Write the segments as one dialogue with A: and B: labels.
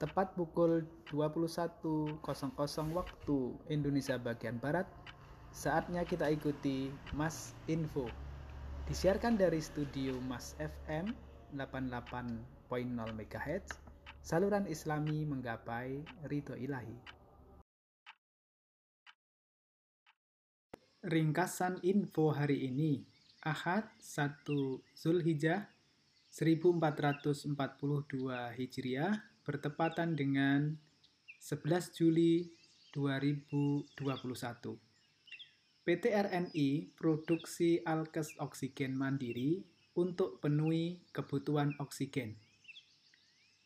A: Tepat pukul 21.00 waktu Indonesia bagian Barat, saatnya kita ikuti Mas Info. Disiarkan dari studio Mas FM 88.0 MHz, saluran islami menggapai ridho ilahi. Ringkasan info hari ini, Ahad 1 Zulhijjah 1442 Hijriah bertepatan dengan 11 Juli 2021. PT RNI produksi alkes oksigen mandiri untuk penuhi kebutuhan oksigen.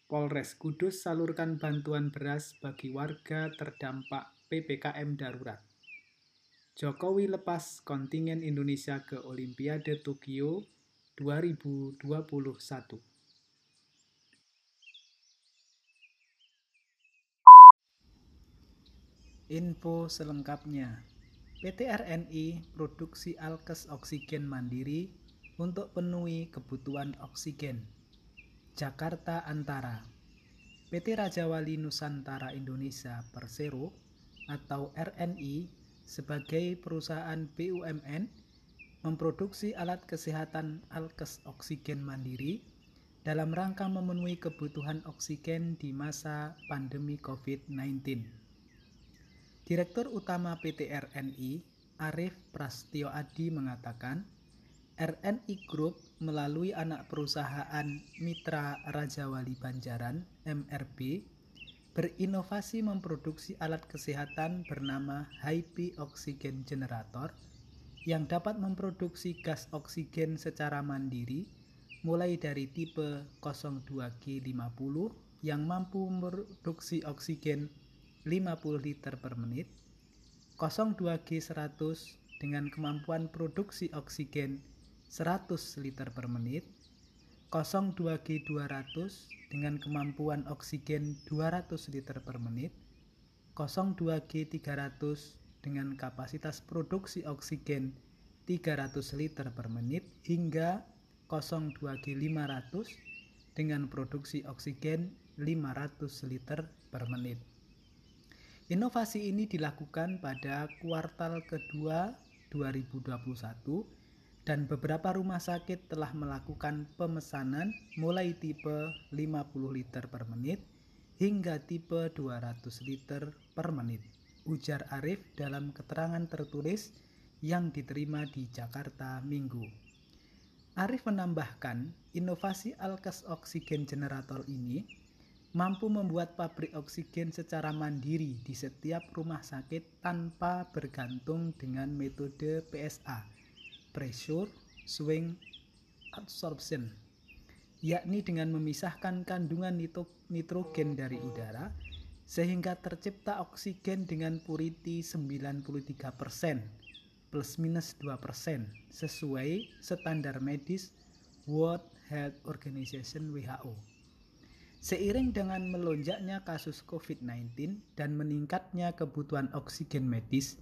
A: Polres Kudus salurkan bantuan beras bagi warga terdampak PPKM darurat. Jokowi lepas kontingen Indonesia ke Olimpiade Tokyo 2021. Info selengkapnya. PT RNI produksi alkes oksigen mandiri untuk penuhi kebutuhan oksigen. Jakarta Antara. PT Raja Wali Nusantara Indonesia Persero atau RNI sebagai perusahaan BUMN memproduksi alat kesehatan alkes oksigen mandiri dalam rangka memenuhi kebutuhan oksigen di masa pandemi COVID-19. Direktur Utama PT RNI, Arif Prastio Adi mengatakan, RNI Group melalui anak perusahaan Mitra Raja Wali Banjaran MRB berinovasi memproduksi alat kesehatan bernama HP Oxygen Generator yang dapat memproduksi gas oksigen secara mandiri mulai dari tipe 02G50 yang mampu memproduksi oksigen 50 liter per menit, 02G100 dengan kemampuan produksi oksigen 100 liter per menit, 02G200 dengan kemampuan oksigen 200 liter per menit, 02G300 dengan kapasitas produksi oksigen 300 liter per menit hingga 02G500 dengan produksi oksigen 500 liter per menit. Inovasi ini dilakukan pada kuartal kedua 2021 dan beberapa rumah sakit telah melakukan pemesanan mulai tipe 50 liter per menit hingga tipe 200 liter per menit. Ujar Arif dalam keterangan tertulis yang diterima di Jakarta Minggu. Arif menambahkan, inovasi alkes oksigen generator ini mampu membuat pabrik oksigen secara mandiri di setiap rumah sakit tanpa bergantung dengan metode PSA, pressure swing absorption, yakni dengan memisahkan kandungan nitrogen dari udara sehingga tercipta oksigen dengan purity 93% plus minus 2% sesuai standar medis World Health Organization WHO. Seiring dengan melonjaknya kasus COVID-19 dan meningkatnya kebutuhan oksigen medis,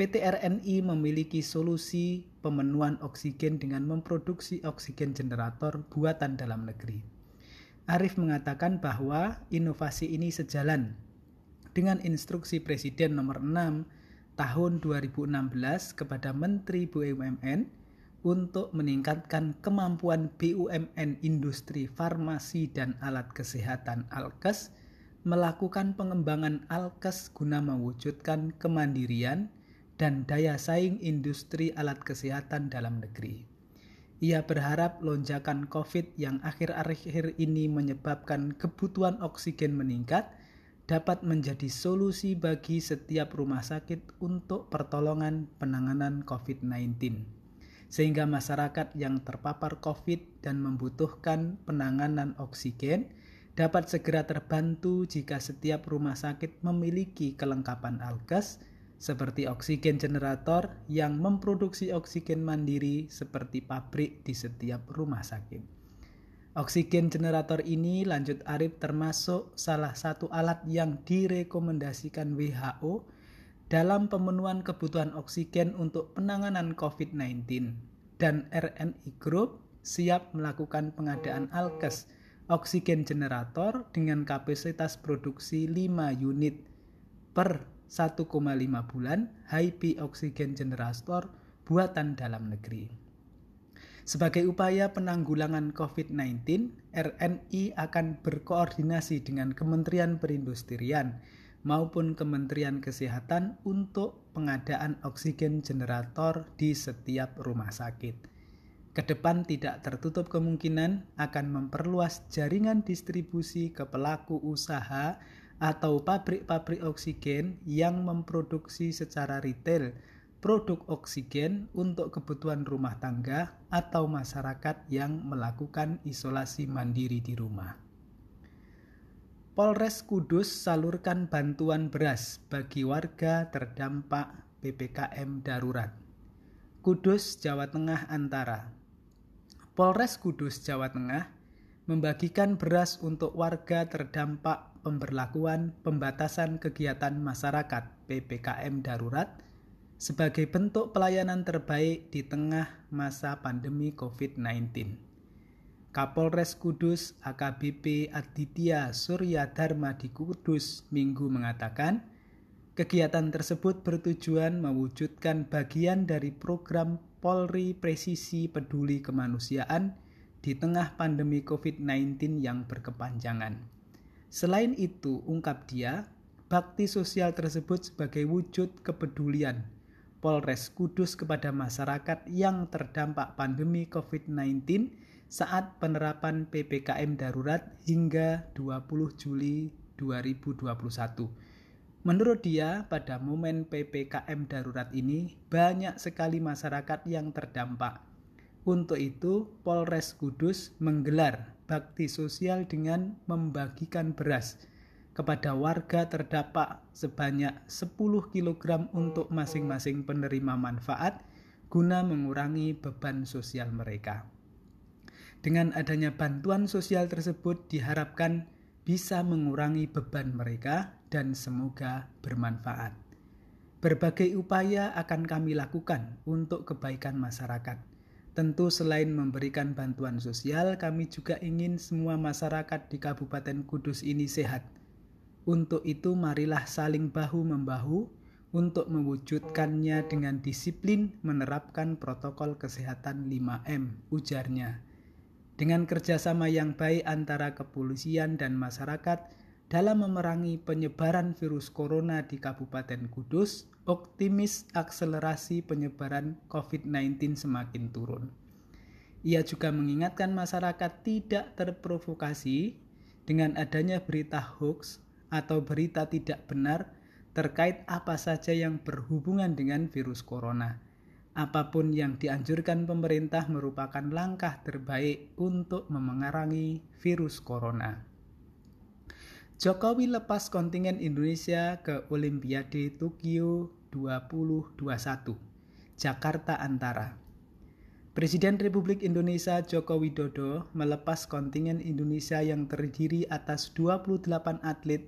A: PT RNI memiliki solusi pemenuhan oksigen dengan memproduksi oksigen generator buatan dalam negeri. Arif mengatakan bahwa inovasi ini sejalan dengan instruksi Presiden nomor 6 tahun 2016 kepada Menteri BUMN untuk meningkatkan kemampuan BUMN industri farmasi dan alat kesehatan Alkes melakukan pengembangan Alkes guna mewujudkan kemandirian dan daya saing industri alat kesehatan dalam negeri. Ia berharap lonjakan COVID yang akhir-akhir ini menyebabkan kebutuhan oksigen meningkat dapat menjadi solusi bagi setiap rumah sakit untuk pertolongan penanganan COVID-19 sehingga masyarakat yang terpapar COVID dan membutuhkan penanganan oksigen dapat segera terbantu jika setiap rumah sakit memiliki kelengkapan alkes seperti oksigen generator yang memproduksi oksigen mandiri seperti pabrik di setiap rumah sakit. Oksigen generator ini lanjut Arif termasuk salah satu alat yang direkomendasikan WHO dalam pemenuhan kebutuhan oksigen untuk penanganan COVID-19 dan RNI Group siap melakukan pengadaan alkes oksigen generator dengan kapasitas produksi 5 unit per 1,5 bulan HIP oksigen generator buatan dalam negeri. Sebagai upaya penanggulangan COVID-19, RNI akan berkoordinasi dengan Kementerian Perindustrian maupun Kementerian Kesehatan untuk pengadaan oksigen generator di setiap rumah sakit. Ke depan tidak tertutup kemungkinan akan memperluas jaringan distribusi ke pelaku usaha atau pabrik-pabrik oksigen yang memproduksi secara retail produk oksigen untuk kebutuhan rumah tangga atau masyarakat yang melakukan isolasi mandiri di rumah. Polres Kudus salurkan bantuan beras bagi warga terdampak PPKM darurat. Kudus, Jawa Tengah antara. Polres Kudus, Jawa Tengah membagikan beras untuk warga terdampak pemberlakuan pembatasan kegiatan masyarakat PPKM darurat sebagai bentuk pelayanan terbaik di tengah masa pandemi COVID-19. Kapolres Kudus AKBP Aditya Surya Dharma di Kudus Minggu mengatakan, kegiatan tersebut bertujuan mewujudkan bagian dari program Polri Presisi Peduli Kemanusiaan di tengah pandemi COVID-19 yang berkepanjangan. Selain itu, ungkap dia, bakti sosial tersebut sebagai wujud kepedulian Polres Kudus kepada masyarakat yang terdampak pandemi COVID-19 saat penerapan PPKM darurat hingga 20 Juli 2021. Menurut dia, pada momen PPKM darurat ini banyak sekali masyarakat yang terdampak. Untuk itu, Polres Kudus menggelar bakti sosial dengan membagikan beras kepada warga terdampak sebanyak 10 kg untuk masing-masing penerima manfaat guna mengurangi beban sosial mereka. Dengan adanya bantuan sosial tersebut diharapkan bisa mengurangi beban mereka dan semoga bermanfaat. Berbagai upaya akan kami lakukan untuk kebaikan masyarakat. Tentu selain memberikan bantuan sosial, kami juga ingin semua masyarakat di Kabupaten Kudus ini sehat. Untuk itu marilah saling bahu-membahu untuk mewujudkannya dengan disiplin menerapkan protokol kesehatan 5M, ujarnya dengan kerjasama yang baik antara kepolisian dan masyarakat dalam memerangi penyebaran virus corona di Kabupaten Kudus, optimis akselerasi penyebaran COVID-19 semakin turun. Ia juga mengingatkan masyarakat tidak terprovokasi dengan adanya berita hoax atau berita tidak benar terkait apa saja yang berhubungan dengan virus corona Apa pun yang dianjurkan pemerintah merupakan langkah terbaik untuk memengarangi virus corona. Jokowi lepas kontingen Indonesia ke Olimpiade Tokyo 2021. Jakarta Antara. Presiden Republik Indonesia Joko Widodo melepas kontingen Indonesia yang terdiri atas 28 atlet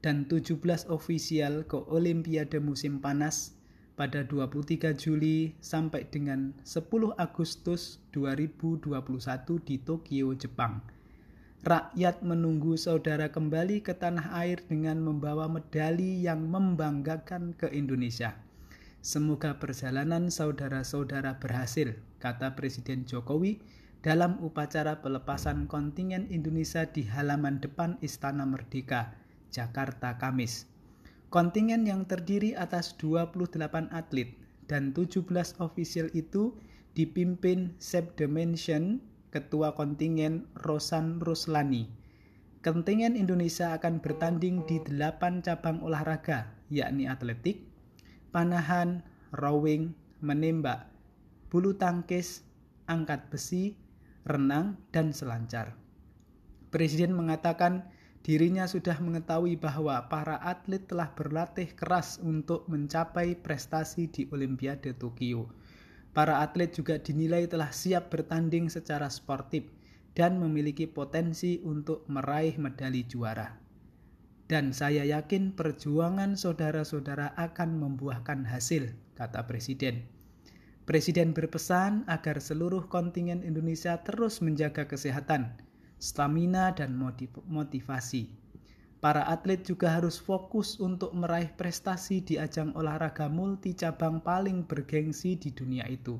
A: dan 17 ofisial ke Olimpiade musim panas pada 23 Juli sampai dengan 10 Agustus 2021 di Tokyo, Jepang. Rakyat menunggu saudara kembali ke tanah air dengan membawa medali yang membanggakan ke Indonesia. Semoga perjalanan saudara-saudara berhasil, kata Presiden Jokowi dalam upacara pelepasan kontingen Indonesia di halaman depan Istana Merdeka, Jakarta, Kamis. Kontingen yang terdiri atas 28 atlet dan 17 ofisial itu dipimpin Sep Dimension, Ketua Kontingen Rosan Ruslani. Kontingen Indonesia akan bertanding di 8 cabang olahraga, yakni atletik, panahan, rowing, menembak, bulu tangkis, angkat besi, renang, dan selancar. Presiden mengatakan Dirinya sudah mengetahui bahwa para atlet telah berlatih keras untuk mencapai prestasi di Olimpiade Tokyo. Para atlet juga dinilai telah siap bertanding secara sportif dan memiliki potensi untuk meraih medali juara. Dan saya yakin perjuangan saudara-saudara akan membuahkan hasil, kata Presiden. Presiden berpesan agar seluruh kontingen Indonesia terus menjaga kesehatan, stamina, dan motivasi. Para atlet juga harus fokus untuk meraih prestasi di ajang olahraga multi cabang paling bergengsi di dunia itu.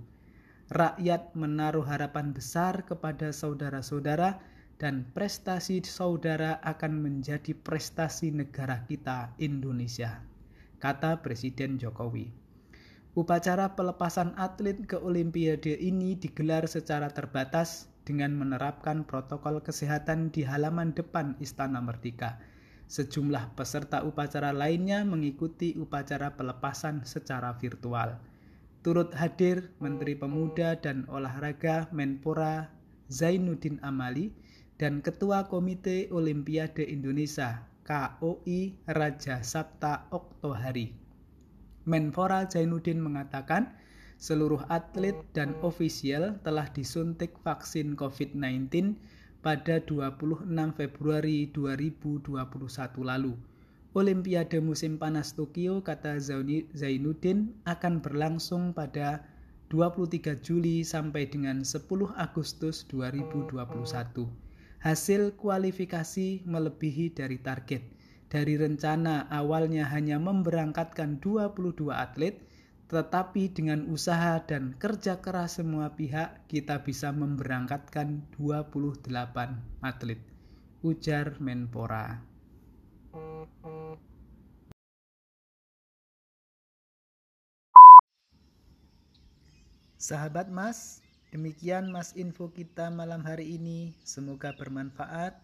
A: Rakyat menaruh harapan besar kepada saudara-saudara dan prestasi saudara akan menjadi prestasi negara kita Indonesia, kata Presiden Jokowi. Upacara pelepasan atlet ke Olimpiade ini digelar secara terbatas dengan menerapkan protokol kesehatan di halaman depan Istana Merdeka Sejumlah peserta upacara lainnya mengikuti upacara pelepasan secara virtual. Turut hadir Menteri Pemuda dan Olahraga Menpora Zainuddin Amali dan Ketua Komite Olimpiade Indonesia KOI Raja Sabta Oktohari. Menpora Zainuddin mengatakan seluruh atlet dan ofisial telah disuntik vaksin COVID-19 pada 26 Februari 2021 lalu. Olimpiade musim panas Tokyo kata Zainuddin akan berlangsung pada 23 Juli sampai dengan 10 Agustus 2021. Hasil kualifikasi melebihi dari target. Dari rencana awalnya hanya memberangkatkan 22 atlet, tetapi dengan usaha dan kerja keras semua pihak, kita bisa memberangkatkan 28 atlet, ujar Menpora. Sahabat Mas, demikian Mas info kita malam hari ini. Semoga bermanfaat.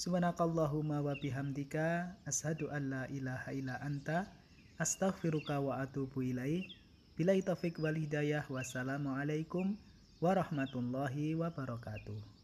A: Subhanakallahumma wa bihamdika ashadu an la ilaha illa anta Astaghfiruka wa atubu ilaih. Bila taufik wal hidayah. Wassalamualaikum warahmatullahi wabarakatuh.